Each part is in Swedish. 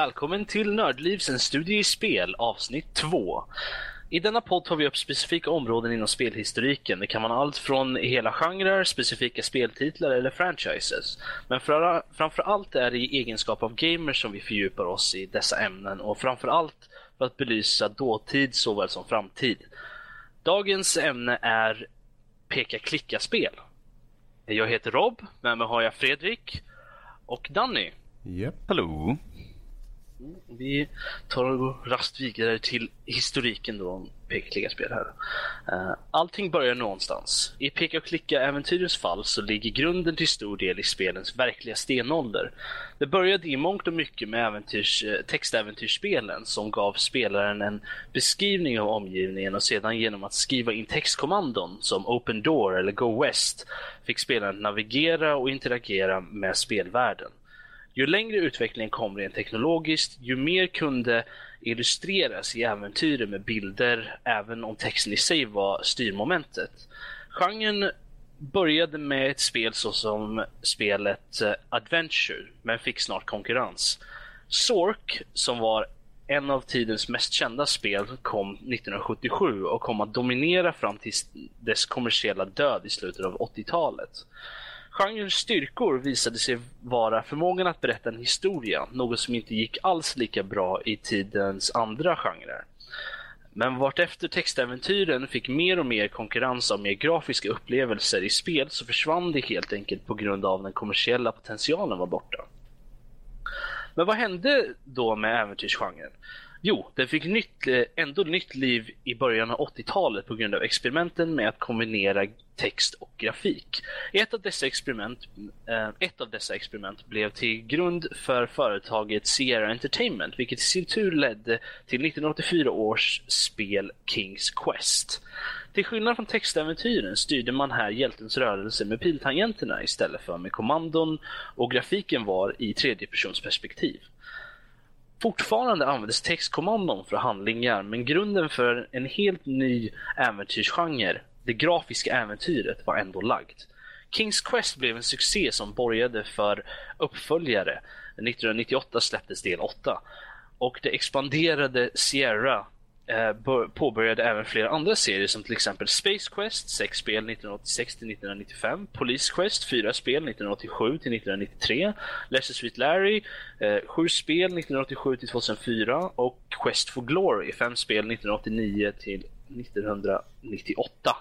Välkommen till Nördlivs en studie i spel avsnitt 2. I denna podd tar vi upp specifika områden inom spelhistoriken. Det kan vara allt från hela genrer, specifika speltitlar eller franchises. Men för, framför allt är det i egenskap av gamers som vi fördjupar oss i dessa ämnen och framför allt för att belysa dåtid såväl som framtid. Dagens ämne är peka-klicka-spel. Jag heter Rob, med mig har jag Fredrik och Danny. Japp. Hallå? Vi tar och går rast vidare till historiken då om peka och klicka-spel här. Uh, allting börjar någonstans. I peka och klicka-äventyrens fall så ligger grunden till stor del i spelens verkliga stenålder. Det började i mångt och mycket med äventyrs, eh, textäventyrsspelen som gav spelaren en beskrivning av omgivningen och sedan genom att skriva in textkommandon som Open Door eller Go West fick spelaren navigera och interagera med spelvärlden. Ju längre utvecklingen kom rent teknologiskt, ju mer kunde illustreras i äventyren med bilder, även om texten i sig var styrmomentet. Genren började med ett spel såsom spelet eh, Adventure, men fick snart konkurrens. Sork, som var en av tidens mest kända spel, kom 1977 och kom att dominera fram till dess kommersiella död i slutet av 80-talet. Genrens styrkor visade sig vara förmågan att berätta en historia, något som inte gick alls lika bra i tidens andra genrer. Men vartefter textäventyren fick mer och mer konkurrens av mer grafiska upplevelser i spel så försvann det helt enkelt på grund av den kommersiella potentialen var borta. Men vad hände då med äventyrsgenren? Jo, den fick nytt, eh, ändå nytt liv i början av 80-talet på grund av experimenten med att kombinera text och grafik. Ett av dessa experiment, eh, ett av dessa experiment blev till grund för företaget Sierra Entertainment, vilket i sin tur ledde till 1984 års spel Kings Quest. Till skillnad från textäventyren styrde man här hjältens rörelse med piltangenterna istället för med kommandon och grafiken var i tredjepersonsperspektiv. Fortfarande användes textkommandon för handlingar, men grunden för en helt ny äventyrsgenre, det grafiska äventyret, var ändå lagd. Kings Quest blev en succé som borgade för uppföljare. 1998 släpptes del 8 och det expanderade Sierra Eh, påbörjade även flera andra serier som till exempel Space Quest, 6 spel 1986 till 1995, Police Quest, 4 spel 1987 till 1993, Lesser Sweet Larry, eh, 7 spel 1987 till 2004 och Quest for Glory, 5 spel 1989 till 1998.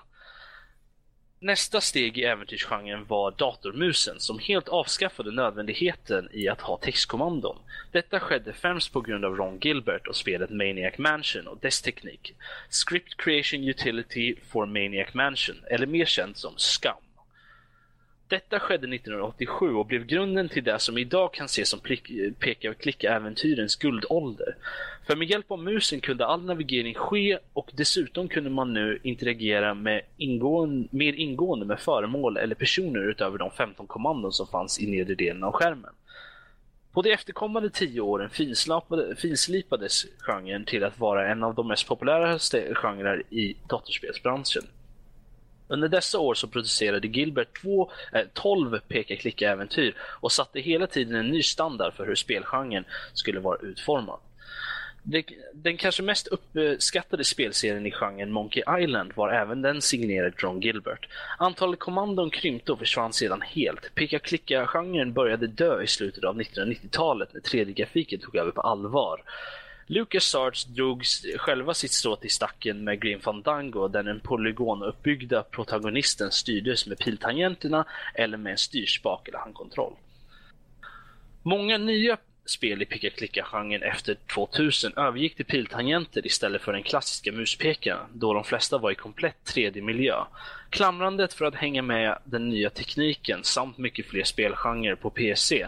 Nästa steg i äventyrsgenren var datormusen som helt avskaffade nödvändigheten i att ha textkommandon. Detta skedde främst på grund av Ron Gilbert och spelet Maniac Mansion och dess teknik. Script Creation Utility for Maniac Mansion, eller mer känt som SCUM. Detta skedde 1987 och blev grunden till det som idag kan ses som peka och klicka-äventyrens guldålder. För med hjälp av musen kunde all navigering ske och dessutom kunde man nu interagera med ingående, mer ingående med föremål eller personer utöver de 15 kommandon som fanns i nedre delen av skärmen. På de efterkommande tio åren finslipades genren till att vara en av de mest populära genrer i datorspelsbranschen. Under dessa år så producerade Gilbert två, eh, 12 peka-klicka-äventyr och satte hela tiden en ny standard för hur spelgenren skulle vara utformad. Den kanske mest uppskattade spelserien i genren Monkey Island var även den signerad John Gilbert. Antalet kommandon krympte och försvann sedan helt. Peka-klicka-genren började dö i slutet av 1990-talet när 3D-grafiken tog över på allvar. LucasArts drog själva sitt strå till stacken med Grim Fandango där den polygonuppbyggda protagonisten styrdes med piltangenterna eller med en styrspak eller handkontroll. Många nya spel i picka-klicka-genren efter 2000 övergick till piltangenter istället för den klassiska muspekaren, då de flesta var i komplett 3D-miljö. Klamrandet för att hänga med den nya tekniken samt mycket fler spelgenrer på PC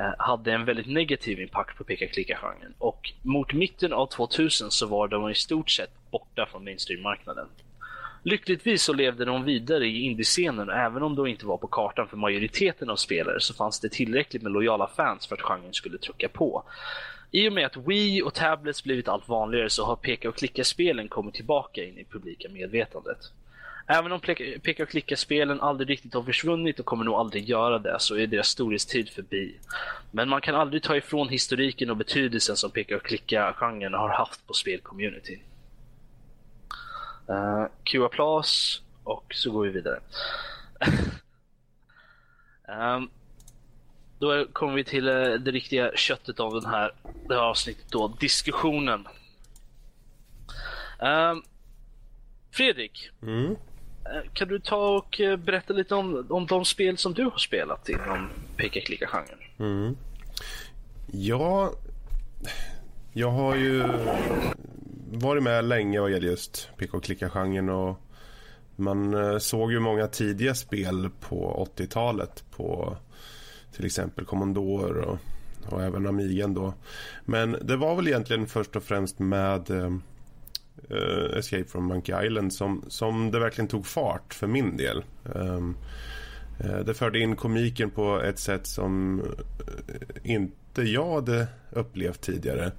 Eh, hade en väldigt negativ impact på peka-klicka-genren och mot mitten av 2000 så var de i stort sett borta från mainstream-marknaden. Lyckligtvis så levde de vidare i indiescenen och även om de inte var på kartan för majoriteten av spelare så fanns det tillräckligt med lojala fans för att genren skulle trycka på. I och med att Wii och tablets blivit allt vanligare så har peka och klicka-spelen kommit tillbaka in i publika medvetandet. Även om peka och klicka-spelen aldrig riktigt har försvunnit och kommer nog aldrig göra det så är deras storhetstid förbi. Men man kan aldrig ta ifrån historiken och betydelsen som peka och klicka-genren har haft på spelcommunityn. Uh, eh, Q applås och så går vi vidare. um, då kommer vi till uh, det riktiga köttet av den här, det här avsnittet då, diskussionen. Um, Fredrik, mm. Eh, kan du ta och eh, berätta lite om, om de spel som du har spelat inom peka-klicka-genren? Mm. Ja, jag har ju varit med länge vad gäller just peka-klicka-genren och man eh, såg ju många tidiga spel på 80-talet på till exempel Commodore och, och även Amigan då. Men det var väl egentligen först och främst med uh, Escape from Monkey Island som, som det verkligen tog fart för min del. Um, uh, det förde in komiken på ett sätt som eh, inte jag hade upplevt tidigare.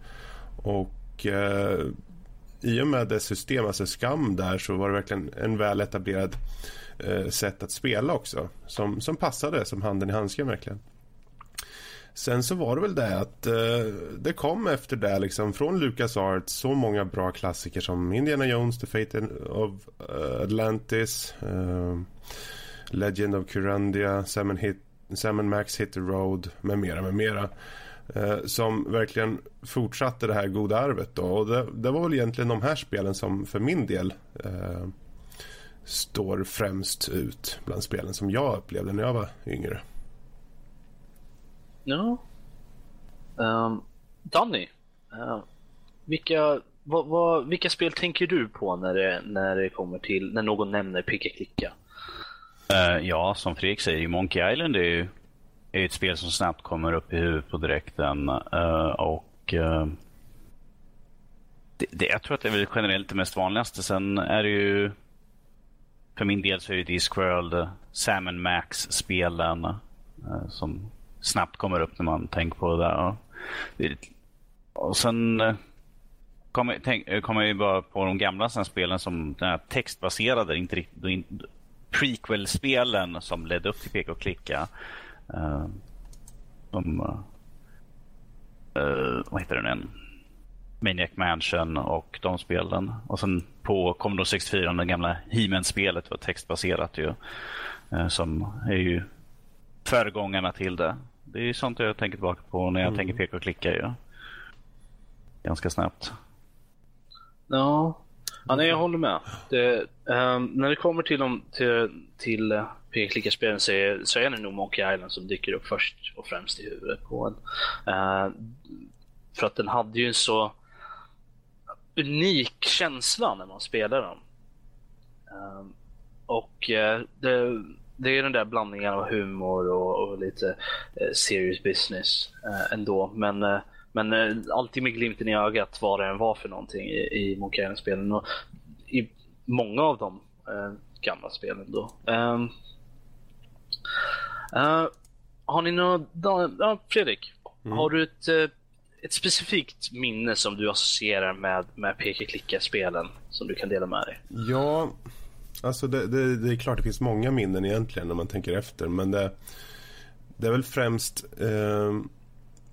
Och uh, i och med det system, alltså skam där, så var det verkligen en väl etablerad sätt att spela också. Som, som passade som handen i handsken verkligen. Sen så var det väl det att eh, det kom efter det liksom från Lucas Arts så många bra klassiker som Indiana Jones, The Fate of eh, Atlantis, eh, Legend of Curandia, Sam, Hit, Sam Max Hit the Road med mera, med mera. Eh, som verkligen fortsatte det här goda arvet då. Och det, det, var väl egentligen de här spelen som för min del eh, står främst ut bland spelen som jag upplevde när jag var yngre. Ja. Um, Danny, uh, vilka, va, va, vilka spel tänker du på när det, när det kommer till när någon nämner picka klicka? Uh, ja, som Fredrik säger, Monkey Island är ju är ett spel som snabbt kommer upp i huvudet på direkten. Uh, och uh, det, det, Jag tror att det är väl generellt det mest vanligaste. Sen är det ju för min del så är det Discworld, Sam Max-spelen uh, som snabbt kommer upp när man tänker på det där. Och sen eh, eh, kommer, jag eh, jag bara på de gamla spelen som den här textbaserade, inte riktigt, prequel-spelen som ledde upp till peka och klicka. Uh, de, uh, vad heter den? Maniac Mansion och de spelen. Och sen på Commodore 64, det gamla He-Man-spelet var textbaserat ju. Uh, som är ju föregångarna till det. Det är sånt jag tänker tillbaka på när jag mm. tänker peka och klicka. Ja. Ganska snabbt. Ja, ja nej, jag håller med. Det, um, när det kommer till, dem, till, till uh, peka och klicka-spelen så är, så är det nog Monkey Island som dyker upp först och främst i huvudet på en. Uh, för att den hade ju en så unik känsla när man spelade den. Uh, och uh, det, det är den där blandningen av humor och, och lite eh, serious business eh, ändå. Men, eh, men eh, alltid med glimten i ögat vad det än var för någonting i, i Monkey spelen och i många av de eh, gamla spelen då. Um, har ni några... Ja, Fredrik, mm. har du ett, ett specifikt minne som du associerar med, med peka-klicka-spelen som du kan dela med dig? Ja, Alltså det, det, det, är klart det finns många minnen egentligen när man tänker efter. Men det, det är väl främst eh,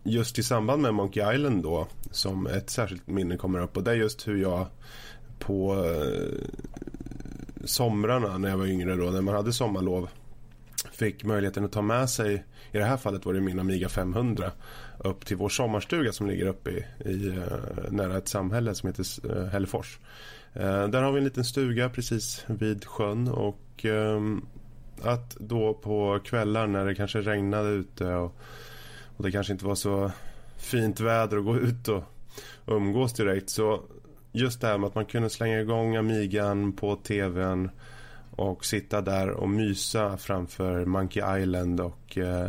just i samband med Monkey Island då som ett särskilt minne kommer upp. Och det är just hur jag på eh, somrarna när jag var yngre då, när man hade sommarlov fick möjligheten att ta med sig, i det här fallet var det min Amiga 500 upp till vår sommarstuga som ligger uppe i, i eh, nära ett samhälle som heter eh, Hällefors. Eh, Eh, där har vi en liten stuga precis vid sjön och ehm, att då på kvällar när det kanske regnade ute och, och det kanske inte var så fint väder att gå ut och, och umgås direkt så just det här med att man kunde slänga igång Amigan på tvn och sitta där och mysa framför Monkey Island och eh,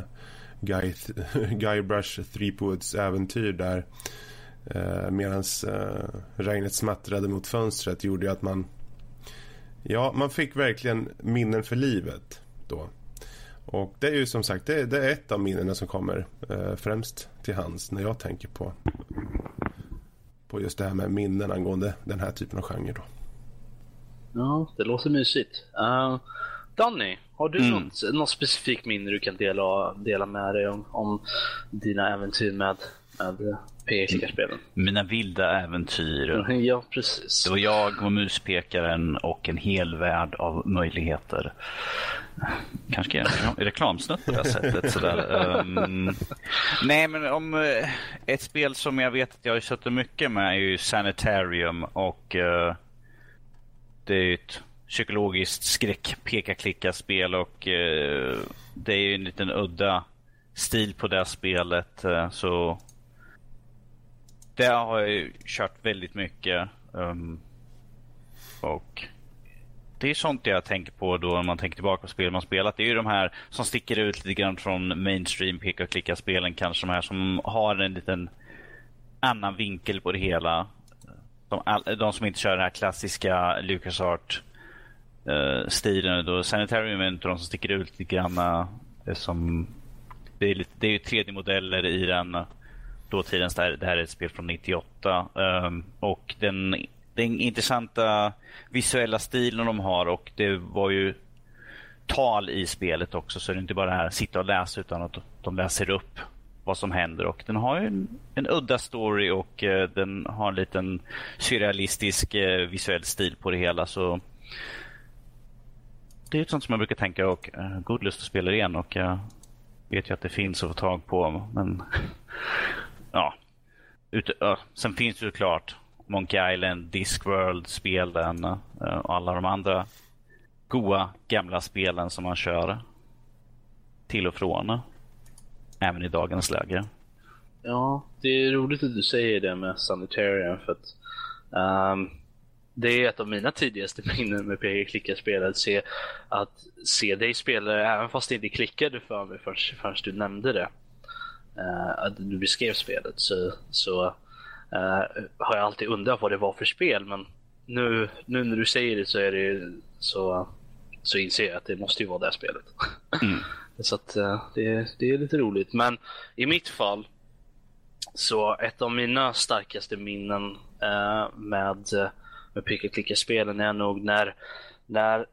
Guy, Guybrush Threepwoods äventyr där eh, medan eh, regnet smattrade mot fönstret gjorde ju att man ja, man fick verkligen minnen för livet då. Och det är ju som sagt det, det är ett av minnena som kommer eh, främst till hands när jag tänker på på just det här med minnen angående den här typen av genre då. Ja, det låter mysigt. Uh, Danny, har du mm. något, något specifikt minne du kan dela, dela med dig om, om dina äventyr med, med PK-spelen? Mina vilda äventyr. Ja, precis. Det var jag och muspekaren och en hel värld av möjligheter. Kanske är en reklamsnutt på det sättet. Sådär. Um, nej, men om uh, ett spel som jag vet att jag har suttit mycket med är ju Sanitarium och uh, det är ett psykologiskt skräck peka klicka spel och uh, det är ju en liten udda stil på det spelet. så det har jag ju kört väldigt mycket. Um, och det är sånt jag tänker på då när man tänker tillbaka på spel man spelat. Det är ju de här som sticker ut lite grann från mainstream peka och klicka spelen kanske. De här som har en liten annan vinkel på det hela. De, de som inte kör den här klassiska LucasArt uh, eh, stilen. Då Sanitarium är inte de som sticker ut lite grann. Uh, som, det, är lite, det är ju 3D-modeller i den dåtidens, det här, det här är ett spel från 98. Um, ehm, och den, den intressanta visuella stilen de har och det var ju tal i spelet också så det är inte bara det här sitta och läsa utan att de läser upp vad som händer och den har ju en, en udda story och uh, den har en liten surrealistisk uh, visuell stil på det hela så det är ett sånt som jag brukar tänka och uh, god lust att spela igen och jag vet ju att det finns att få tag på men ja. Ut, uh, sen finns det såklart Monkey Island, Discworld-spelen eh, och alla de andra goa gamla spelen som man kör till och från. Även i dagens läge. Ja, det är roligt att du säger det med Sanitarium för att um, det är ett av mina tidigaste minnen med PG-klickarspel att se, att se dig spela även fast det inte klickade för mig förrän, förrän du nämnde det uh, att du beskrev spelet så, så uh, har jag alltid undrat vad det var för spel. Men nu, nu när du säger det så, är det, så, så inser jag att det måste ju vara det spelet. Mm. så att, uh, det, det är lite roligt. Men i mitt fall så ett av mina starkaste minnen med, med pick klicka-spelen är nog när, när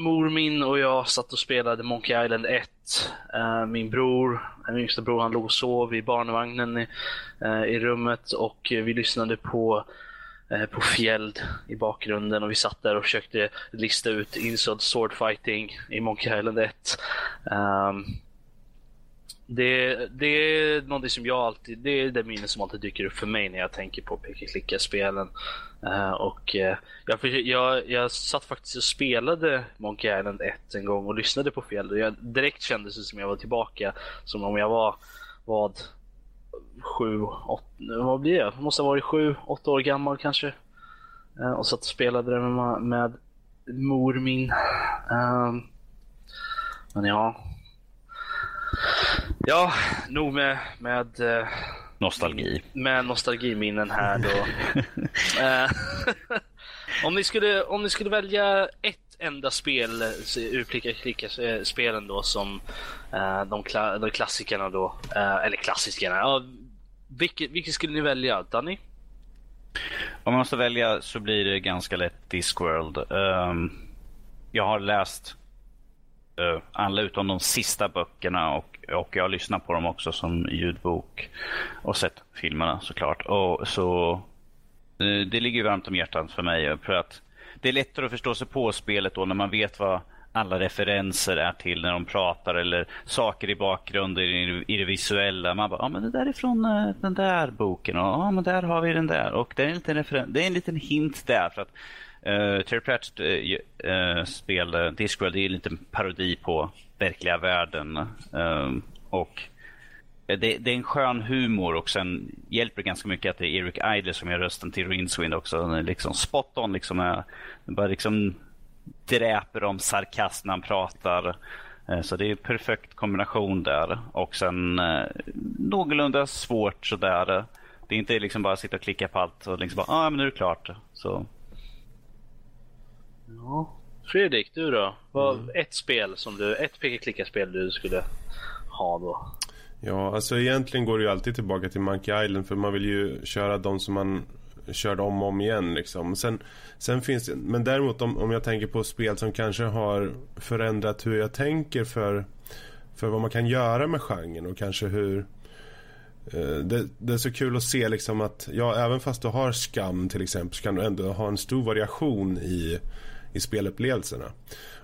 mor min och jag satt och spelade Monkey Island 1. Eh, min bror, min yngsta bror, han låg och sov i barnvagnen i, eh, i rummet och vi lyssnade på eh, på Fjeld i bakgrunden och vi satt där och försökte lista ut inside sword fighting i Monkey Island 1. Um, ehm, det, det är någonting som jag alltid, det är det minne som alltid dyker upp för mig när jag tänker på peka-klicka-spelen. Uh, eh, och uh, jag, jag, jag satt faktiskt och spelade Monkey Island 1 en gång och lyssnade på fel. Jag direkt kändes det som jag var tillbaka som om jag var, vad, sju, åtta, vad blir? Jag måste ha varit sju, åtta år gammal kanske. Uh, och satt och spelade det med, med mor min. men ja, Ja, nog med, med eh, nostalgi. Med nostalgiminnen här då. Eh, om, ni skulle, om ni skulle välja ett enda spel ur Klicka Klicka-spelen då som de, kla de klassikerna då, eller klassikerna, ja, vilket, vilket skulle ni välja? Danny? Om man måste välja så blir det ganska lätt Discworld. Um, jag har läst uh, alla utom de sista böckerna och och jag har lyssnat på dem också som ljudbok och sett filmerna såklart. Och så eh, Det ligger varmt om hjärtat för mig. För att det är lättare att förstå sig på spelet då när man vet vad alla referenser är till när de pratar eller saker i bakgrunden i, det visuella. Man bara, ja men det där är från eh, den där boken och ja men där har vi den där och det är en liten, referen- det är en liten hint där för att uh, Terry Pratchett uh, uh, spel uh, Discworld är en liten parodi på verkliga världen. Uh, och det, det, är en skön humor och sen hjälper det ganska mycket att det är Eric Idle som gör rösten till Rinswind. också. Han är liksom spot on liksom. Är, bara liksom dräper om sarkasm när han pratar. Så det är en perfekt kombination där. Och sen eh, någorlunda svårt sådär. Det är inte liksom bara att sitta och klicka på allt och liksom bara, ja ah, men nu är det klart. Så. Ja, Fredrik, du då? Vad, mm. Ett spel som du, ett peka-klicka-spel du skulle ha då? Ja, alltså egentligen går det ju alltid tillbaka till Monkey Island för man vill ju köra de som man körde om och om igen liksom. Sen, sen finns det, men däremot om, om jag tänker på spel som kanske har förändrat hur jag tänker för, för vad man kan göra med genren och kanske hur eh, det, det, är så kul att se liksom att ja, även fast du har skam till exempel så kan du ändå ha en stor variation i, i spelupplevelserna.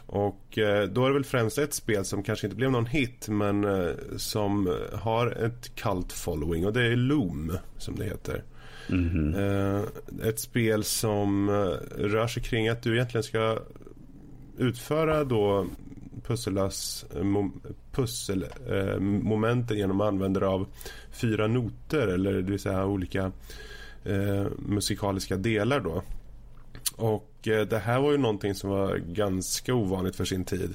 Och eh, då är det väl främst ett spel som kanske inte blev någon hit men eh, som har ett cult following och det är Loom som det heter. Mm -hmm. Ett spel som rör sig kring att du egentligen ska utföra då pusselas, pusselmomenten genom att använda av fyra noter eller det vill säga olika musikaliska delar då. Och eh, det här var ju någonting som var ganska ovanligt för sin tid.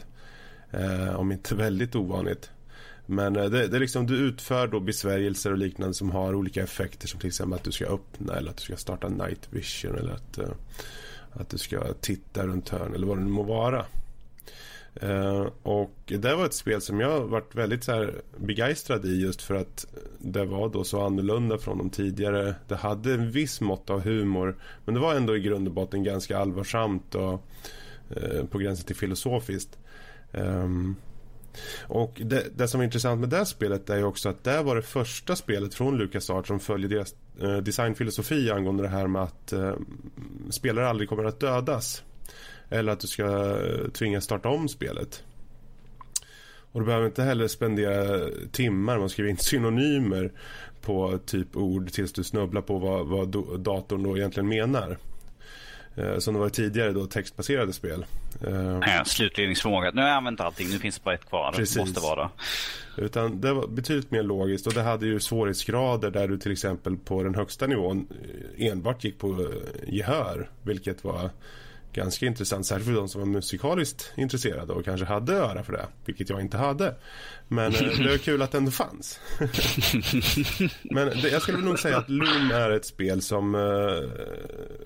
Eh, om inte väldigt ovanligt. Men eh, det, det är liksom, du utför då besvärjelser och liknande som har olika effekter som till exempel att du ska öppna eller att du ska starta night vision eller att, eh, att du ska titta runt hörn eller vad det nu må vara. Uh, och det var ett spel som jag varit väldigt så här begeistrad i just för att det var då så annorlunda från de tidigare. Det hade en viss mått av humor men det var ändå i grund och botten ganska allvarsamt och uh, på gränsen till filosofiskt. Um, och det, det, som är intressant med det spelet är också att det var det första spelet från LucasArts som följer deras eh, designfilosofi angående det här med att eh, spelare aldrig kommer att dödas. Eller att du ska tvingas starta om spelet. Och du behöver inte heller spendera timmar med att skriva in synonymer på typ ord tills du snubblar på vad, vad datorn då egentligen menar. Eh, som det var tidigare då textbaserade spel. Eh, ja, slutledningsförmåga. Nu har jag använt allting, nu finns det bara ett kvar. Precis. Måste vara. Utan det var betydligt mer logiskt och det hade ju svårighetsgrader där du till exempel på den högsta nivån enbart gick på gehör. Vilket var ganska intressant, särskilt för de som var musikaliskt intresserade och kanske hade öra för det, vilket jag inte hade. Men eh, det var kul att det ändå fanns. Men det, jag skulle nog säga att Loom är ett spel som uh,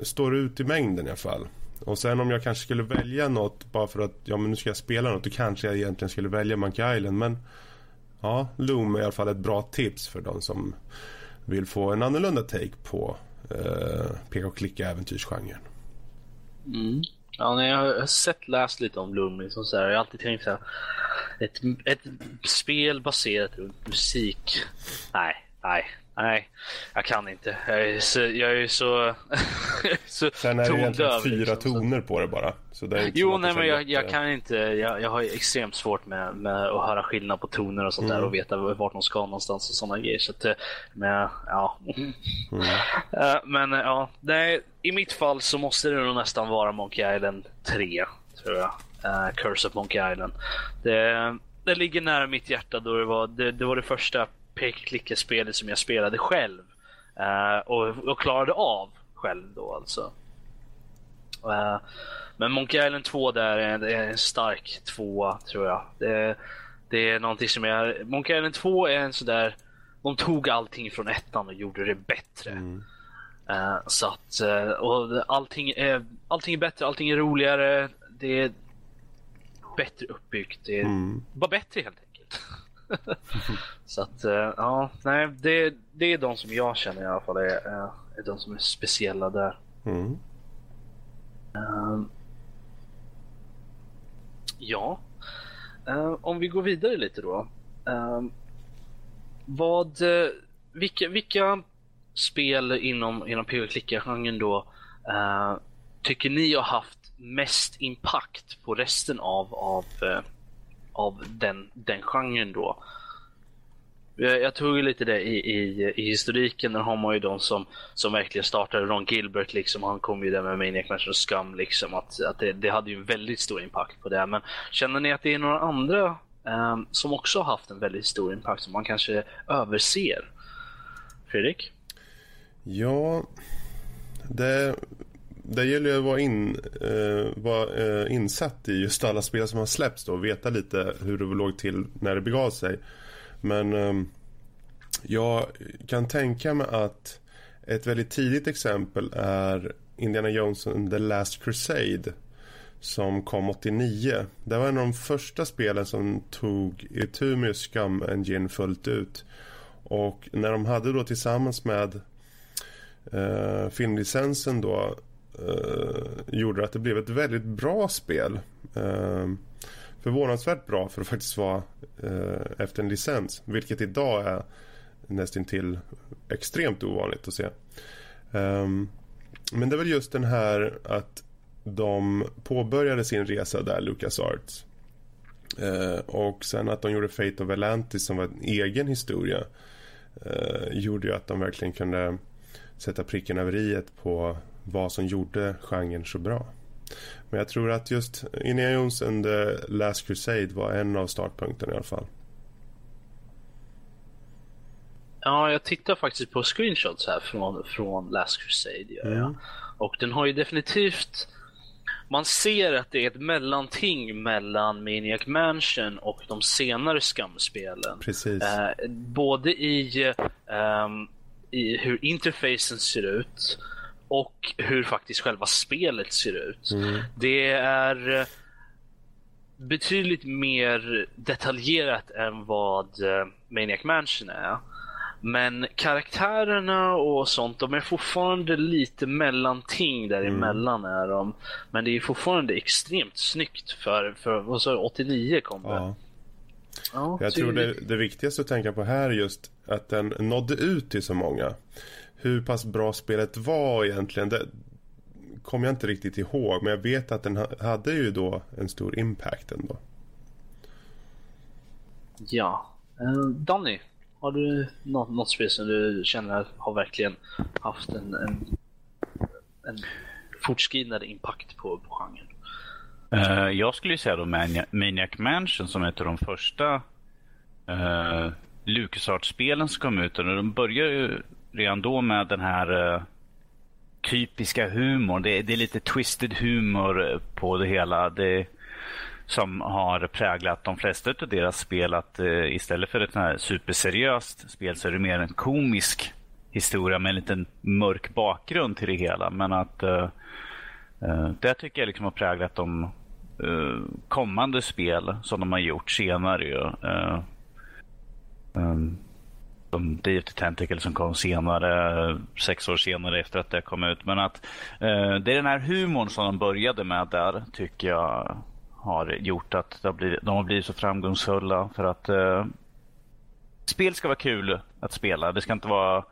står ut i mängden i alla fall. Och sen om jag kanske skulle välja något bara för att ja men nu ska jag spela något då kanske jag egentligen skulle välja Monkey Island men ja, Loom är i alla fall ett bra tips för de som vill få en annorlunda take på uh, peka och klicka äventyrsgenren. Mm. Ja, nej, jag har sett, läst lite om Bloom. och så här. Jag har alltid tänkt så här, ett, ett spel baserat runt musik. Nej, nej, nej. Jag kan inte. Jag är så... Jag är så, så Sen är det egentligen fyra liksom, toner på det bara. Så det jo, nej, men jag, jag, kan inte. Jag, jag har extremt svårt med, med att höra skillnad på toner och sånt mm. där och veta vart de ska någonstans och sådana grejer. Så att, eh, men, ja. Mm. Uh, men ja, nej, i mitt fall så måste det nog nästan vara Monkey Island 3, tror jag. Uh, Curse of Monkey Island. Det, det ligger nära mitt hjärta då det var det, det, var det första pek-klicka-spelet som jag spelade själv. Uh, och, och klarade av själv då alltså. Uh, men Monkey Island 2 där är, är en stark tvåa tror jag. Det, det är någonting som jag... Monkey Island 2 är en sådär... De tog allting från ettan och gjorde det bättre. Mm. Uh, så att, uh, och allting är, allting är bättre, allting är roligare. Det är bättre uppbyggt. Det är mm. bara bättre helt enkelt. så att, uh, ja, nej, det, det är de som jag känner i alla fall är, är de som är speciella där. Mm. ja, om vi går vidare lite då. vad, vilka, vilka spel inom, inom PV-klicka-genren då uh, tycker ni har haft mest impact på resten av, av, uh, av den, den genren då? Jag, jag tog lite det i, i, i historiken, där har man ju de som, som verkligen startade. Ron Gilbert liksom, han kom ju där med Maniac Mansion och Scum liksom. Att, att det, det hade ju en väldigt stor impact på det. Men känner ni att det är några andra um, som också har haft en väldigt stor impact som man kanske överser? Fredrik? Ja, det, det gäller ju att vara, in, eh, vara eh, insatt i just alla spel som har släppts då och veta lite hur det låg till när det begav sig. Men eh, jag kan tänka mig att ett väldigt tidigt exempel är Indiana Jones and the Last Crusade som kom 89. Det var en av de första spelen som tog itu med Scum Engine fullt ut. Och när de hade då tillsammans med eh, filmlicensen då eh, gjorde att det blev ett väldigt bra spel. Eh, förvånansvärt bra för att faktiskt vara eh, efter en licens. Vilket idag är nästintill extremt ovanligt att se. Eh, men det är väl just den här att de påbörjade sin resa där, Lucas Arts. Eh, och sen att de gjorde Fate of Atlantis som var en egen historia eh, gjorde ju att de verkligen kunde sätta pricken över i på vad som gjorde genren så bra. Men jag tror att just Indiana Jones and the Last Crusade var en av startpunkterna i alla fall. Ja, jag tittar faktiskt på screenshots här från, från Last Crusade. Jag. Mm. Och den har ju definitivt... Man ser att det är ett mellanting mellan Maniac Mansion och de senare skamspelen. Precis. Eh, både i, eh, i hur interfacen ser ut och hur faktiskt själva spelet ser ut. Mm. Det är eh, betydligt mer detaljerat än vad eh, Maniac Mansion är. Men karaktärerna och sånt, de är fortfarande lite mellanting däremellan mm. är de. Men det är fortfarande extremt snyggt för, för vad sa 89 kom det. Ja. Ja, jag tror det, det viktigaste att tänka på här är just att den nådde ut till så många. Hur pass bra spelet var egentligen, det kommer jag inte riktigt ihåg. Men jag vet att den hade ju då en stor impact ändå. Ja. Uh, Danny, har du något, något spel som du känner har verkligen haft en, en, en fortskridande impact på, på genren? Uh, jag skulle säga då Maniac, Maniac Mansion som är ett av de första uh, LucasArts-spelen som kom ut. Och de börjar ju redan då med den här eh, typiska humorn. Det, det, är lite twisted humor eh, på det hela. Det, som har präglat de flesta av deras spel. Att uh, istället för ett här superseriöst spel så är det mer en komisk historia med en liten mörk bakgrund till det hela. Men att uh, uh, det tycker jag liksom har präglat de kommande spel som de har gjort senare de, Um, som Day the Tentacle som kom senare, sex år senare efter att det kom ut. Men att eh, det är den här humorn som de började med där tycker jag har gjort att har blivit, de har blivit så framgångsfulla. För att eh, spel ska vara kul att spela. Det ska inte vara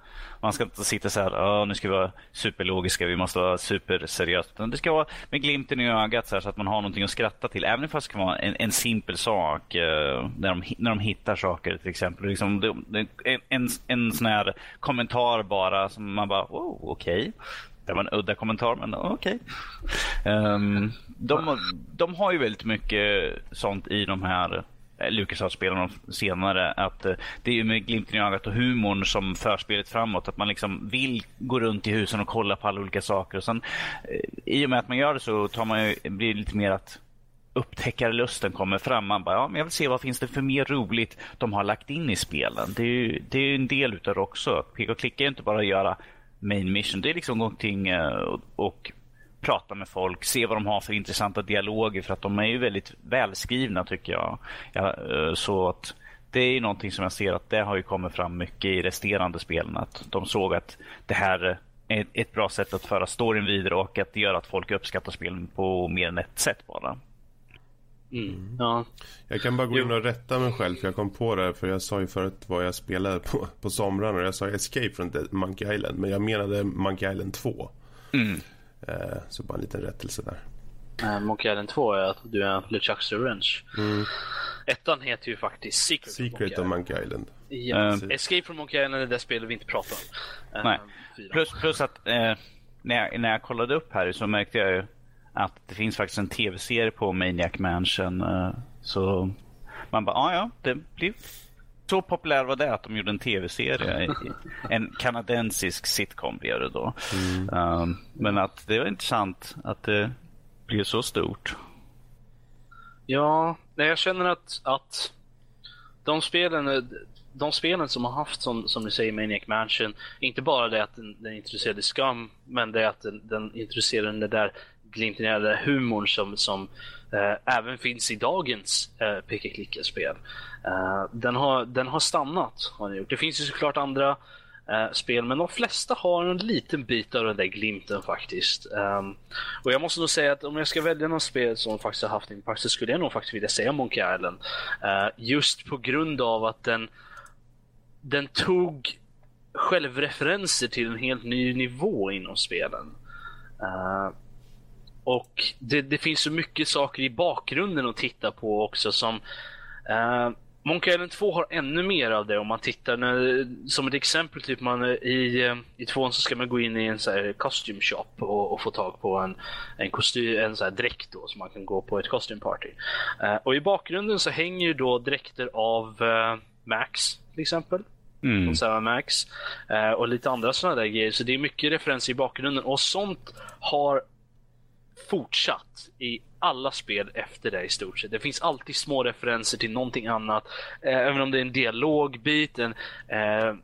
man ska inte sitta så här, nu ska vi vara superlogiska, vi måste vara superseriösa. Det ska vara med glimten i ögat så, här, så, att man har någonting att skratta till. Även fast det kan vara en, en simpel sak. Eh, när, de, när de hittar saker till exempel. Liksom, det, en, en, en sån här kommentar bara som man bara, oh, okej. Okay. Det var en udda kommentar, men okej. Okay. Um, de, de har ju väldigt mycket sånt i de här Eh, LucasArts-spelarna senare. Att eh, det är ju med glimten i ögat och humorn som för spelet framåt. Att man liksom vill gå runt i husen och kolla på alla olika saker. Och sen, eh, I och med att man gör det så tar man ju, blir det lite mer att upptäckarlusten kommer fram. Man bara, ja, men jag vill se vad finns det för mer roligt de har lagt in i spelen. Det är ju, det är en del utav det också. Peka och klicka är inte bara att göra main mission. Det är liksom någonting eh, och, och prata med folk, se vad de har för intressanta dialoger för att de är ju väldigt välskrivna tycker jag. Ja, eh, så att det är ju någonting som jag ser att det har ju kommit fram mycket i resterande spelen. Att de såg att det här är ett bra sätt att föra storyn vidare och att det gör att folk uppskattar spelen på mer än ett sätt bara. Mm. Ja. Jag kan bara gå in och rätta mig själv för jag kom på det för jag sa ju förut vad jag spelade på, på somrarna och jag sa Escape från Monkey Island men jag menade Monkey Island 2. Mm. Eh, så bara en liten rättelse där. Uh, Monkey Island 2 är att du är LeChucks Revenge. Mm. Ettan heter ju faktiskt Secret, Secret of Monkey Island. Ja, uh, Escape from Monkey Island är det spelet vi inte pratar om. Uh, Nej. Plus, plus att uh, när, jag, när jag kollade upp här så märkte jag ju att det finns faktiskt en tv-serie på Maniac Mansion. så man bara, ah, ja, det blir så populär var det att de gjorde en tv-serie. En kanadensisk sitcom blev det då. Mm. Um, men att det var intressant att det blev så stort. Ja, jag känner att, att de spelen de spelen som har haft som, som du säger Maniac Mansion, inte bara det att den, den introducerade Scum, men det att den, den introducerade den där glimten i den där humorn som, som eh, även finns i dagens eh, peka-klicka-spel. Eh, den, har, den har stannat, har den gjort. Det finns ju såklart andra eh, spel, men de flesta har en liten bit av den där glimten faktiskt. Ehm, och jag måste nog säga att om jag ska välja något spel som faktiskt har haft impact så skulle jag nog faktiskt vilja säga Monkey Island. Eh, just på grund av att den, den tog självreferenser till en helt ny nivå inom spelen. Uh, och det, det, finns så mycket saker i bakgrunden att titta på också som uh, Monkey Island 2 har ännu mer av det om man tittar när, som ett exempel typ man i, eh, i tvåan så ska man gå in i en så här costume shop och, och få tag på en, en kostym, en så här dräkt då så man kan gå på ett costume party. Uh, och i bakgrunden så hänger ju då dräkter av uh, Max till exempel. Mm. Från Max. Uh, och lite andra sådana där grejer. Så det är mycket referenser i bakgrunden och sånt har fortsatt i alla spel efter det i stort sett. Det finns alltid små referenser till någonting annat. Eh, även om det är en dialogbit, en, eh,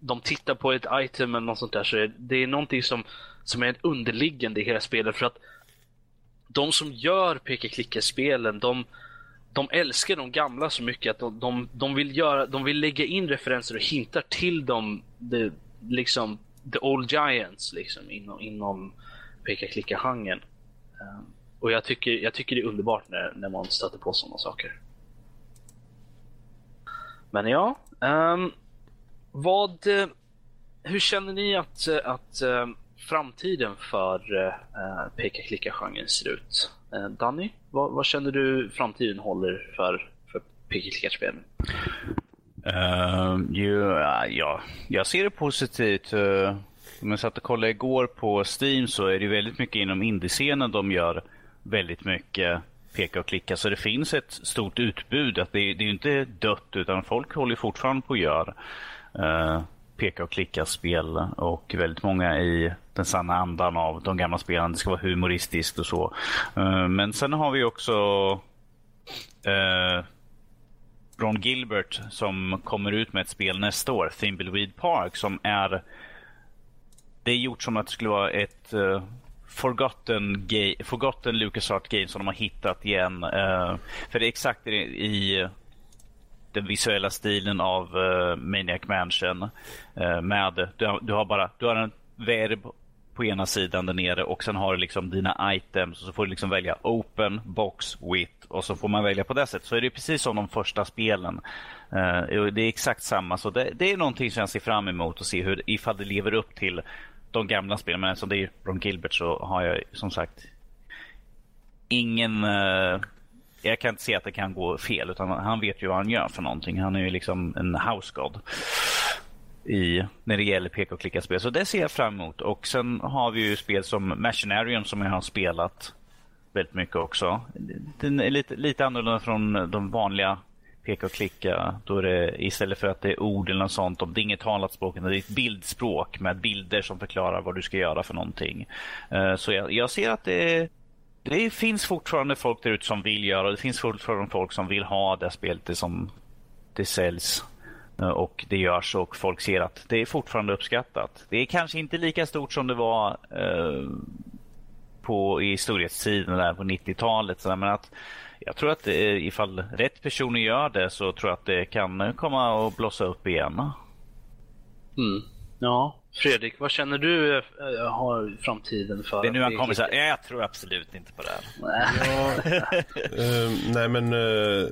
de tittar på ett item eller något sånt där så är det är någonting som, som är underliggande i hela spelet. För att de som gör peka-klicka-spelen, de, de älskar de gamla så mycket att de, de, de, vill, göra, de vill lägga in referenser och hintar till dem, the, liksom, the old giants liksom, inom, inom peka-klicka-genren. Ehm, och jag tycker, jag tycker det är underbart när, när man stöter på sådana saker. Men ja, um, vad, eh, hur känner ni att, eh, att um, framtiden för uh, peka-klicka-genren ser ut? Uh, Danny, vad, vad, känner du framtiden håller för, för peka-klicka-spelen? Ehm, uh, ja, ja, jag ser det positivt. Uh, om jag satt och kollade igår på Steam så är det väldigt mycket inom indiescenen de gör väldigt mycket peka och klicka. Så det finns ett stort utbud. Att det, är, det är inte dött utan folk håller fortfarande på att göra uh, peka och klicka-spel. Och väldigt många i den sanna andan av de gamla spelen. Det ska vara humoristiskt och så. Uh, men sen har vi också uh, Ron Gilbert som kommer ut med ett spel nästa år, Thimbleweed Park, som är det är gjort som att det skulle vara ett uh, forgotten, game, forgotten LucasArts game som de har hittat igen. Uh, för det är exakt i, i den visuella stilen av uh, Maniac Mansion. Uh, med, du, du, har bara du har en verb på ena sidan där nere och sen har du liksom dina items och så får du liksom välja open, box, with och så får man välja på det sättet. Så är det precis som de första spelen. Uh, det är exakt samma. Så det, det, är någonting som jag ser fram emot att se hur, ifall det lever upp till de gamla spelen. Men eftersom det är Ron Gilbert så har jag som sagt ingen... Uh, jag kan inte se att det kan gå fel. Utan han vet ju vad han gör för någonting. Han är ju liksom en house god i, när det gäller peka och klicka-spel. Så det ser jag fram emot. Och sen har vi ju spel som Machinarium som jag har spelat väldigt mycket också. Den är lite, lite annorlunda från de vanliga peka och klicka. Då är det, istället för att det är ord eller något sånt, det är inget talat språk, det är ett bildspråk med bilder som förklarar vad du ska göra för någonting. Eh, så jag, jag, ser att det, det finns fortfarande folk där ute som vill göra det. finns fortfarande folk som vill ha det spelet det som det säljs eh, och det görs och folk ser att det är fortfarande uppskattat. Det är kanske inte lika stort som det var eh, på i storhetstiden där på 90-talet. Men att jag tror att ifall rätt personer gör det så tror jag att det kan komma att blossa upp igen. Mm. Ja, Fredrik, vad känner du äh, har framtiden för? Det är nu han kommer säga, jag tror absolut inte på det här. Ja, uh, nej men uh,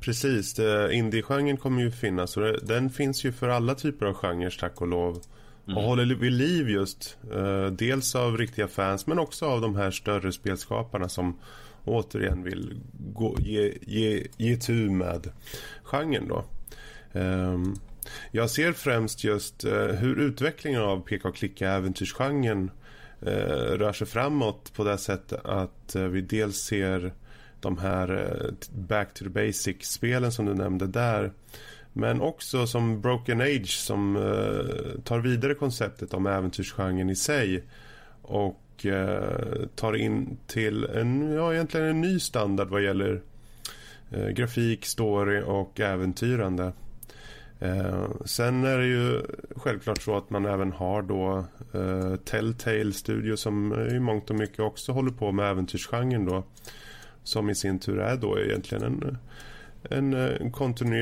precis, indie-genren kommer ju finnas och den finns ju för alla typer av genrer tack och lov. Mm. Och håller vid liv just uh, dels av riktiga fans men också av de här större spelskaparna som återigen vill gå, ge, ge, ge tur med genren då. Um, jag ser främst just uh, hur utvecklingen av peka och klicka äventyrsgenren uh, rör sig framåt på det sättet att uh, vi dels ser de här back to the Basic spelen som du nämnde där. Men också som Broken Age som tar vidare konceptet om äventyrsgenren i sig och eh, tar in till en, ja, egentligen en ny standard vad gäller eh, grafik, story och äventyrande. Eh, sen är det ju självklart så att man även har då eh, Telltale Studio som eh, i mångt och mycket också håller på med äventyrsgenren då. Som i sin tur är då egentligen en, en, eh, en,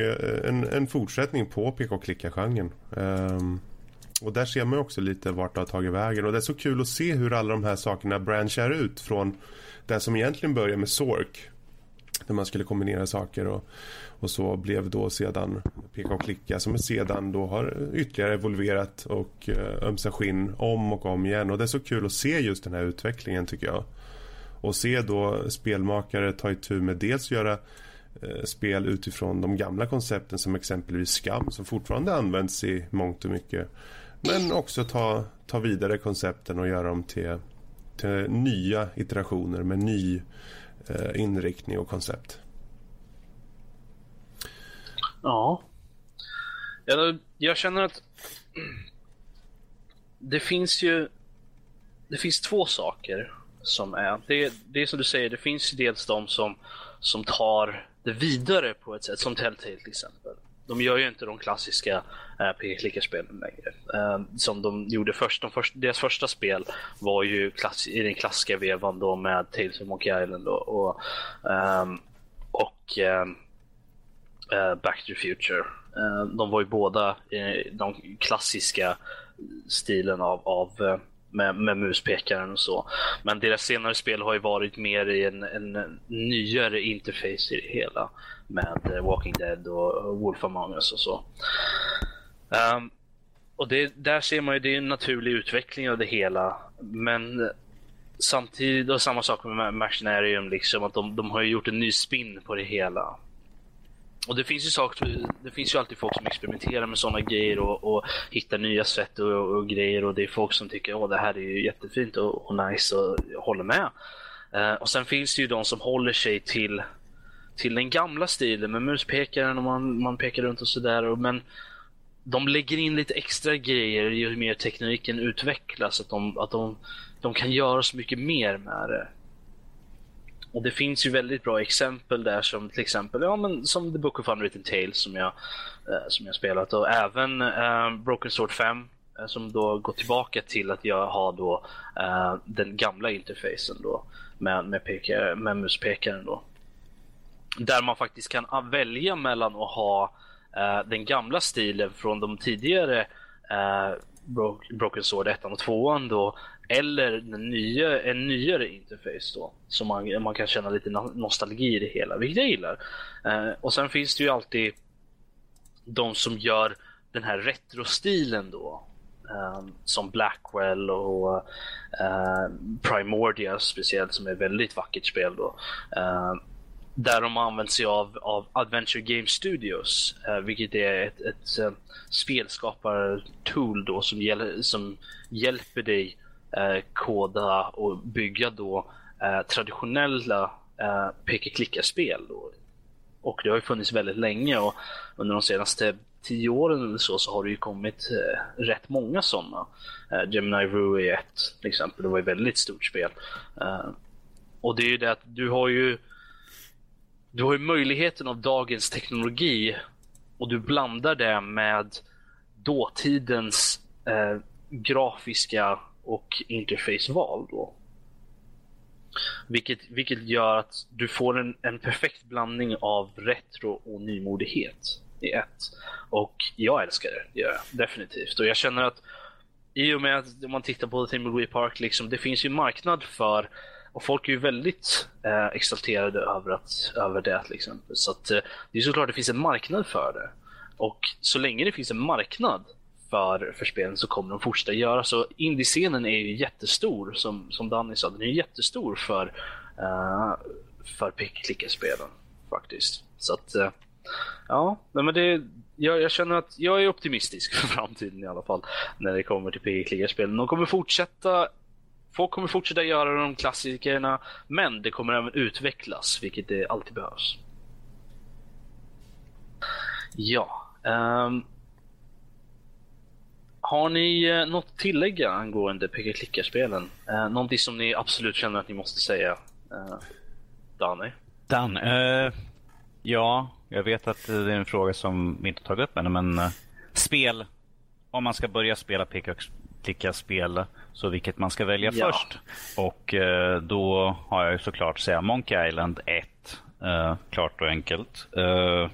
en, en fortsättning på peka och klicka-genren. Eh, och där ser man också lite vart det har tagit vägen. Och det är så kul att se hur alla de här sakerna branchar ut från det som egentligen började med Sork. Där man skulle kombinera saker och, och så blev då sedan peka och klicka som sedan då har ytterligare evolverat och eh, ömsa skinn om och om igen. Och det är så kul att se just den här utvecklingen tycker jag. Och se då spelmakare ta itu med dels göra eh, spel utifrån de gamla koncepten som exempelvis Skam som fortfarande används i mångt och mycket. Men också ta, ta vidare koncepten och göra dem till, till nya iterationer med ny eh, inriktning och koncept. Ja. Jag, jag känner att det finns ju det finns två saker som är. Det, det är som du säger, det finns ju dels de som, som tar det vidare på ett sätt, som Telltale till exempel. De gör ju inte de klassiska eh, äh, pek-klicka-spelen längre. Äh, som de gjorde först. De först. Deras första spel var ju klass, i den klassiska vevan då med Tales of Monkey Island och, ehm, och, ähm, och äh, Back to the Future. de var ju båda i de klassiska stilen av, av med, med muspekaren och så. Men deras senare spel har ju varit mer i en, en nyare interface i det hela. Med eh, Walking Dead och Wolf Among Us och så. Um, och det, där ser man ju, det är en naturlig utveckling av det hela. Men eh, samtidigt, och samma sak med Machinarium, liksom, att de, de har gjort en ny spin på det hela. Och det finns ju saker, det finns ju alltid folk som experimenterar med sådana grejer och, och hittar nya sätt och, och, grejer och det är folk som tycker att det här är ju jättefint och, och nice och håller med. Uh, och sen finns det ju de som håller sig till, till den gamla stilen med muspekaren och man, man pekar runt och sådär. Men de lägger in lite extra grejer ju mer tekniken utvecklas. Att de, att de, de kan göra så mycket mer med det. Och det finns ju väldigt bra exempel där som till exempel ja, men som The Book of Unwritten Tales som jag, eh, som jag spelat och även eh, Broken Sword 5 eh, som då går tillbaka till att jag har då eh, den gamla interfacen då med, med, pekare, med muspekaren då. Där man faktiskt kan ah, välja mellan att ha eh, den gamla stilen från de tidigare eh, Broken Sword 1 och 2 då eller den nya, en nyare interface då. Så man, man kan känna lite nostalgi i det hela, vilket jag gillar. Eh, och sen finns det ju alltid de som gör den här retrostilen då. Eh, som Blackwell och eh, Primordia speciellt som är ett väldigt vackert spel då. Eh, där de använder sig av, av Adventure Game Studios, eh, vilket är ett, ett, ett eh, spelskapartool då som, hjäl som hjälper dig eh, koda och bygga då eh, traditionella eh, peka-klicka-spel. Och det har ju funnits väldigt länge och under de senaste tio åren eller så, så har det ju kommit eh, rätt många sådana. Eh, Gemini Rue är ett till exempel, det var ett väldigt stort spel. Eh, och det är ju det att du har ju du har ju möjligheten av dagens teknologi och du blandar det med dåtidens eh, grafiska och interfaceval då. Vilket, vilket gör att du får en, en perfekt blandning av retro och nymodighet i ett. Och jag älskar det, det gör jag definitivt. Och jag känner att i och med att om man tittar på Timberwee Park, liksom, det finns ju marknad för och folk är ju väldigt eh, exalterade över, att, över det Liksom. Så att, eh, det är såklart att det finns en marknad för det. Och så länge det finns en marknad för, för spelen så kommer de fortsätta göra så. Indiescenen är ju jättestor som, som Danny sa, den är jättestor för, uh, för pick-klicka-spelen faktiskt. Så att, uh, ja, men det, jag, jag, känner att jag är optimistisk för framtiden i alla fall när det kommer till pick-klicka-spelen. De kommer fortsätta Folk kommer fortsätta göra de klassikerna, men det kommer även utvecklas, vilket det alltid behövs. Ja. Um, har ni uh, något att tillägga angående peka klickarspelen? Uh, någonting som ni absolut känner att ni måste säga? Eh, uh, Danny? Dan, uh, ja, jag vet att det är en fråga som vi inte tagit upp ännu, men spel. Om man ska börja spela peka klicka-spel, så vilket man ska välja ja. först. Och eh, då har jag såklart säga Monkey Island 1. Eh, klart och enkelt. Uh,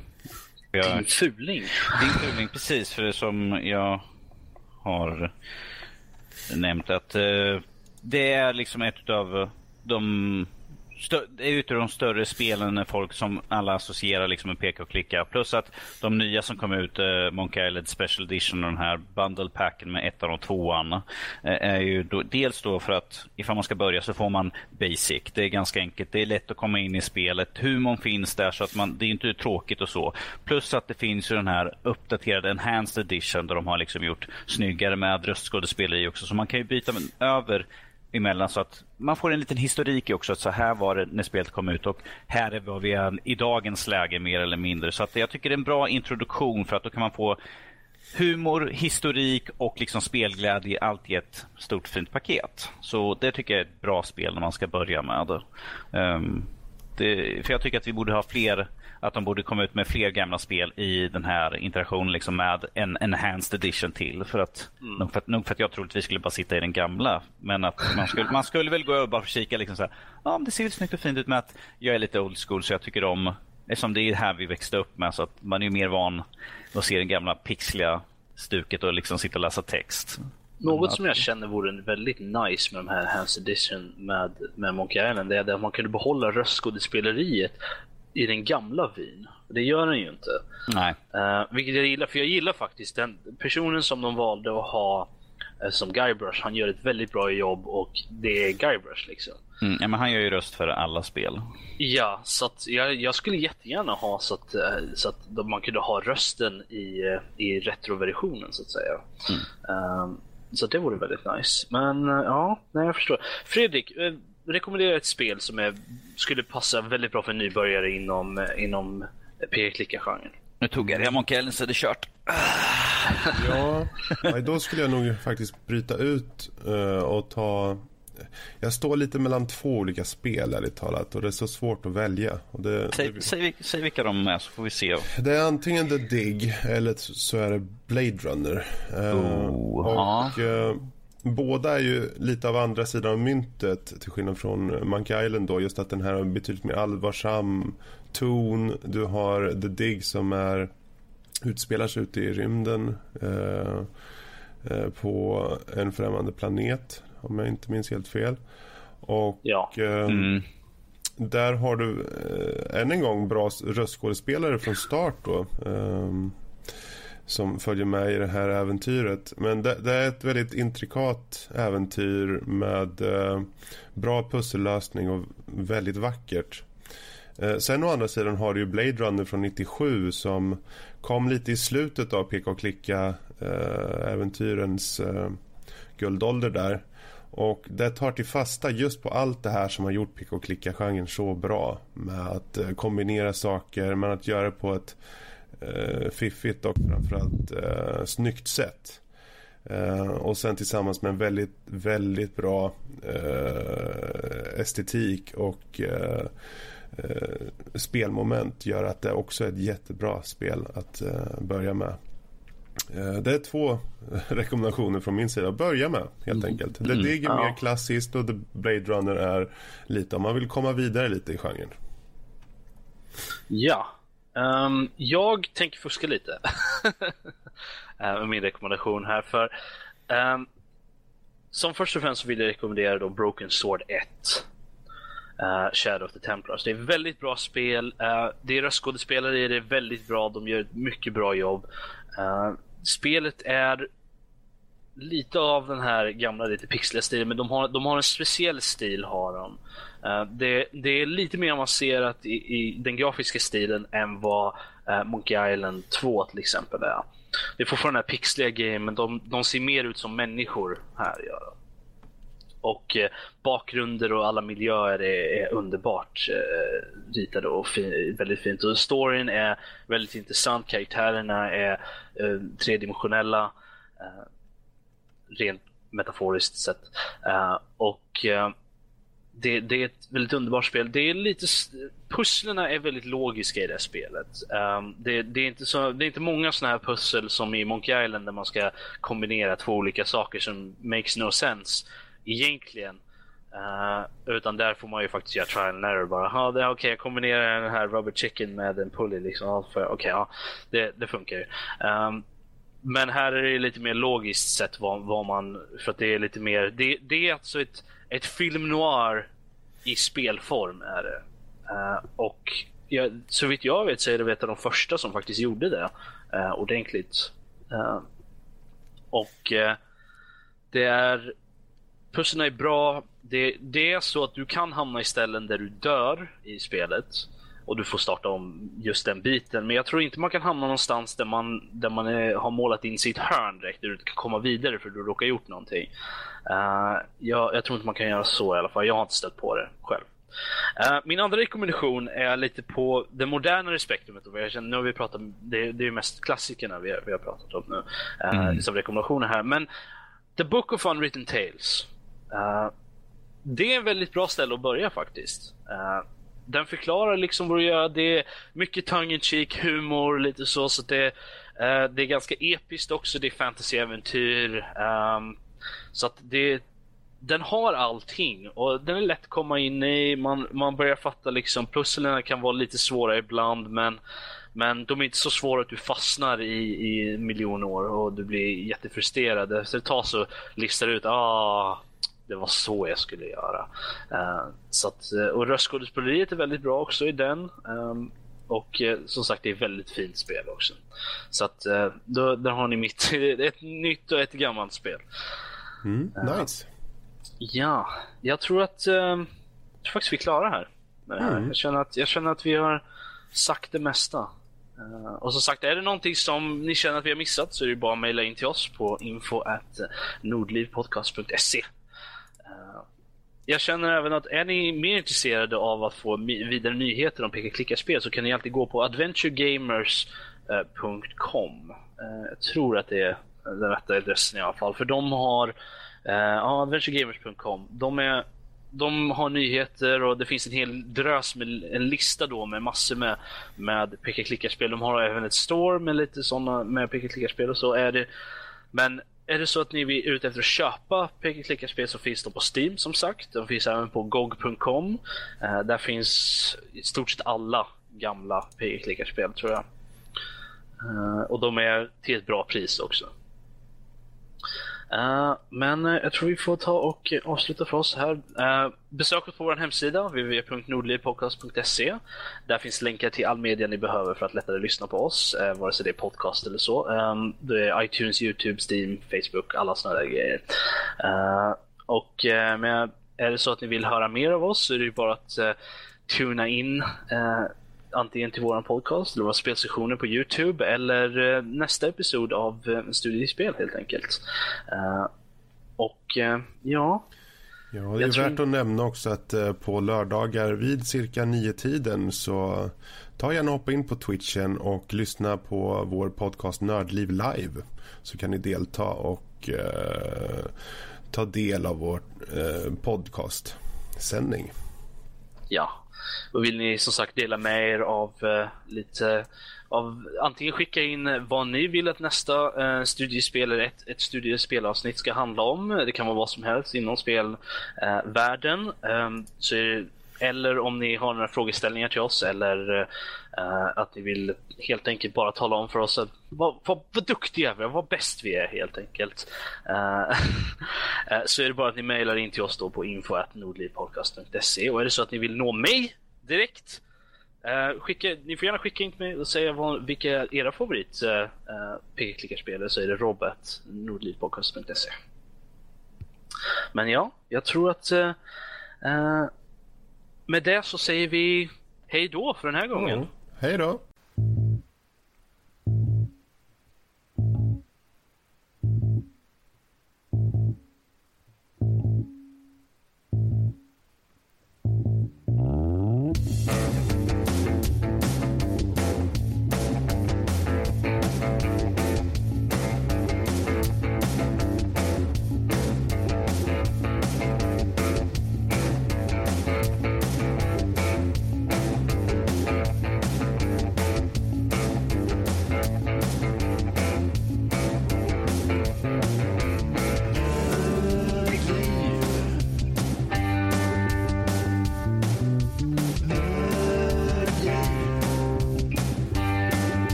jag, Din fuling. Din fuling, precis. För det som jag har nämnt att uh, det är liksom ett av de är ute de större spelen folk som alla associerar liksom med peka och klicka. Plus att de nya som kom ut, eh, Monkey Island Special Edition och den här Bundle Packen med ettan och tvåan. Eh, är ju då, dels då för att ifall man ska börja så får man Basic. Det är ganska enkelt. Det är lätt att komma in i spelet. Humorn finns där så att man, det är inte tråkigt och så. Plus att det finns ju den här uppdaterade Enhanced Edition där de har liksom gjort snyggare med röstskådespeleri också. Så man kan ju byta över emellan så att man får en liten historik också. Att så här var det när spelet kom ut och här är vad vi är i dagens läge mer eller mindre. Så att jag tycker det är en bra introduktion för att då kan man få humor, historik och liksom spelglädje allt i ett stort fint paket. Så det tycker jag är ett bra spel när man ska börja med. Um, det, för jag tycker att vi borde ha fler att de borde komma ut med fler gamla spel i den här interaktionen liksom med en enhanced edition till. För att, mm. nog, för att, nog för att jag troligtvis skulle bara sitta i den gamla. Men att man skulle, man skulle väl gå över och bara kika liksom så här, ja det ser väl snyggt och fint ut med att jag är lite old school så jag tycker om Eftersom det är det här vi växte upp med så att man är mer van att se det gamla pixliga stuket och liksom sitta och läsa text. Något som jag känner vore väldigt nice med de här Hands Edition med, med Monkey Island det är att man kunde behålla röstskådespeleriet i den gamla Wien. Det gör den ju inte. Nej. Uh, vilket jag gillar, för jag gillar faktiskt den personen som de valde att ha uh, som Guybrush. Han gör ett väldigt bra jobb och det är Guybrush liksom. Mm, ja, men han gör ju röst för alla spel. Ja, så att jag, jag skulle jättegärna ha så att, uh, så att man kunde ha rösten i, i retroversionen så att säga. Mm. så det vore väldigt nice. Men ja, nej, jag förstår. Fredrik, rekommendera ett spel som är, skulle passa väldigt bra för nybörjare inom, inom p-klicka-genren. Nu tog jag Island så är det kört. Ja, då skulle jag nog faktiskt bryta ut uh, och ta... Jag står lite mellan två olika spel ärligt talat och det är så svårt att välja. Och det, säg, det... säg, säg vilka de är så får vi se. Det är antingen The Dig eller så är det Blade Runner. Uh, oh, och uh, Båda är ju lite av andra sidan av myntet till skillnad från Monkey Island då. Just att den här har betydligt mer allvarsam ton. Du har The Dig som är utspelar sig ute i rymden eh, eh, på en främmande planet om jag inte minns helt fel. Och ja. eh, mm. där har du eh, än en gång bra röstskådespelare från start då. Som följer med i det här äventyret. Men det, det är ett väldigt intrikat äventyr med eh, bra pussellösning och väldigt vackert. Eh, sen å andra sidan har du ju Blade Runner från 97 som kom lite i slutet av peka och klicka-äventyrens eh, eh, guldålder där. Och det tar till fasta just på allt det här som har gjort peka och klicka-genren så bra. Med att eh, kombinera saker, men att göra det på ett eh, fiffigt och framförallt eh, snyggt sätt. Eh, och sen tillsammans med en väldigt, väldigt bra eh, estetik och eh, eh, spelmoment gör att det också är ett jättebra spel att eh, börja med. Det är två rekommendationer från min sida. Börja med helt mm. enkelt. Det ligger mm. mer klassiskt och The Blade Runner är lite om man vill komma vidare lite i genren. Ja, Um, jag tänker fuska lite med min rekommendation här. för um, Som först och främst vill jag rekommendera då Broken Sword 1. Uh, ehm, Shadow of the Templars. Det är ett väldigt bra spel. Uh, deras skådespelare är väldigt bra. De gör ett mycket bra jobb. Uh, spelet är lite av den här gamla lite pixliga stilen, men de har, de har en speciell stil. har de. Eh, det, det, är lite mer avancerat i, i, den grafiska stilen än vad uh, Monkey Island 2 till exempel är. Det är fortfarande den här pixliga grejen, men de, de, ser mer ut som människor här gör de. Och eh, bakgrunder och alla miljöer är, är underbart eh, ritade och fin, väldigt fint. Och storyn är väldigt intressant, karaktärerna är tredimensionella rent metaforiskt sett. Och det, det, är ett väldigt underbart spel. Det är lite, pusslerna är väldigt logiska i det spelet. Um, det, det, är inte så, det är inte många sådana här pussel som i Monkey Island där man ska kombinera två olika saker som makes no sense egentligen. Uh, utan där får man ju faktiskt göra trial and error bara. Ja, okej, okay, jag kombinerar den här rubber chicken med en pulley liksom. Okej, okay, ja, det, det funkar ju. Um, men här är det lite mer logiskt sett vad, vad man, för att det är lite mer, det, det är alltså ett, ett film noir i spelform är det. Uh, och ja, så vitt jag vet så är det ett av de första som faktiskt gjorde det uh, ordentligt. Uh, och det är Pusslen är bra. Det, det, är så att du kan hamna i ställen där du dör i spelet och du får starta om just den biten. Men jag tror inte man kan hamna någonstans där man, där man är, har målat in sitt hörn direkt där du inte kan komma vidare för du råkar gjort någonting. Uh, jag, jag, tror inte man kan göra så i alla fall. Jag har inte stött på det själv. Uh, min andra rekommendation är lite på det modernare spektrumet. Jag känner, nu har vi pratat, det, det är mest klassikerna vi, vi har pratat om nu uh, mm. som rekommendationer här. Men The Book of Unwritten Tales. Uh, det är en väldigt bra ställe att börja faktiskt. Uh, den förklarar liksom vad du gör. Det är mycket tongue in cheek, humor, lite så. så det, uh, det är ganska episkt också. Det är fantasyäventyr. Um, så att det, den har allting och den är lätt att komma in i. Man, man börjar fatta liksom, pusslen kan vara lite svåra ibland men men de är inte så svåra att du fastnar i, i miljoner år och du blir jättefrustrerad. Efter ett tag så listar du ut, ah, det var så jag skulle göra. Uh, så att, eh, och röstskådespeleriet är väldigt bra också i den. Um, och uh, som sagt, det är väldigt fint spel också. Så att då, där har ni mitt, ett nytt och ett gammalt spel. Mm, nice. Ja, jag tror att jag tror faktiskt vi är klara här. Mm. Jag, känner att, jag känner att vi har sagt det mesta. Uh, och som sagt, är det någonting som ni känner att vi har missat så är det bara att mejla in till oss på info nordlivpodcast.se. Jag känner även att är ni mer intresserade av att få vidare nyheter om peka-klicka-spel så kan ni alltid gå på adventuregamers.com. Eh, eh, jag tror att det är den rätta adressen i alla fall, för de har eh, Ja, adventuregamers.com. De är de har nyheter och det finns en hel drös med en lista då med massor med, med peka-klicka-spel. De har även ett store med lite sådana med peka-klicka-spel och så är det. Men är det så att ni är ute efter att köpa peka-klicka-spel så finns de på Steam som sagt. De finns även på GOG.com. Uh, eh, där finns i stort sett alla gamla peka-klicka-spel tror jag. Uh, och de är till ett bra pris också. Uh, men uh, jag tror vi får ta och eh, avsluta för oss här. Uh, besök oss på vår hemsida www.nordlivpodcast.se. Där finns länkar till all media ni behöver för att lättare lyssna på oss, uh, vare sig det är podcast eller så. Ehm, um, det är iTunes, Youtube, Steam, Facebook, alla sådana där grejer. och men är det så att ni vill höra mer av oss så är det ju bara att tuna in antingen till våran podcast eller våra spelsessioner på Youtube eller eh, nästa episod av eh, Studiespel helt enkelt. Uh, och ja. Ja, det är värt att nämna också att på lördagar vid cirka nio tiden så ta gärna hoppa in på Twitchen och lyssna på vår podcast Nördliv live så kan ni delta och eh, ta del av vår eh, podcastsändning. Ja, och vill ni som sagt dela med er av uh, lite av antingen skicka in vad ni vill att nästa eh, studiespel eller ett, ett studiespelavsnitt ska handla om. Det kan vara vad som helst inom spelvärlden. Eh, eh, så eller om ni har några frågeställningar till oss eller uh, att ni vill helt enkelt bara tala om för oss att vad, vad, vad duktiga vi är, vad bäst vi är helt enkelt. Uh, så är det bara att ni mejlar in till oss då på info.nordlivpodcast.se och är det så att ni vill nå mig direkt uh, skicka, ni får gärna skicka in till mig och säga vad, vilka era favorit uh, uh, pk-klickarspel är så är det robert.nordlivpodcast.se Men ja, jag tror att uh, med det så säger vi hej då för den här gången. Mm. Hej då.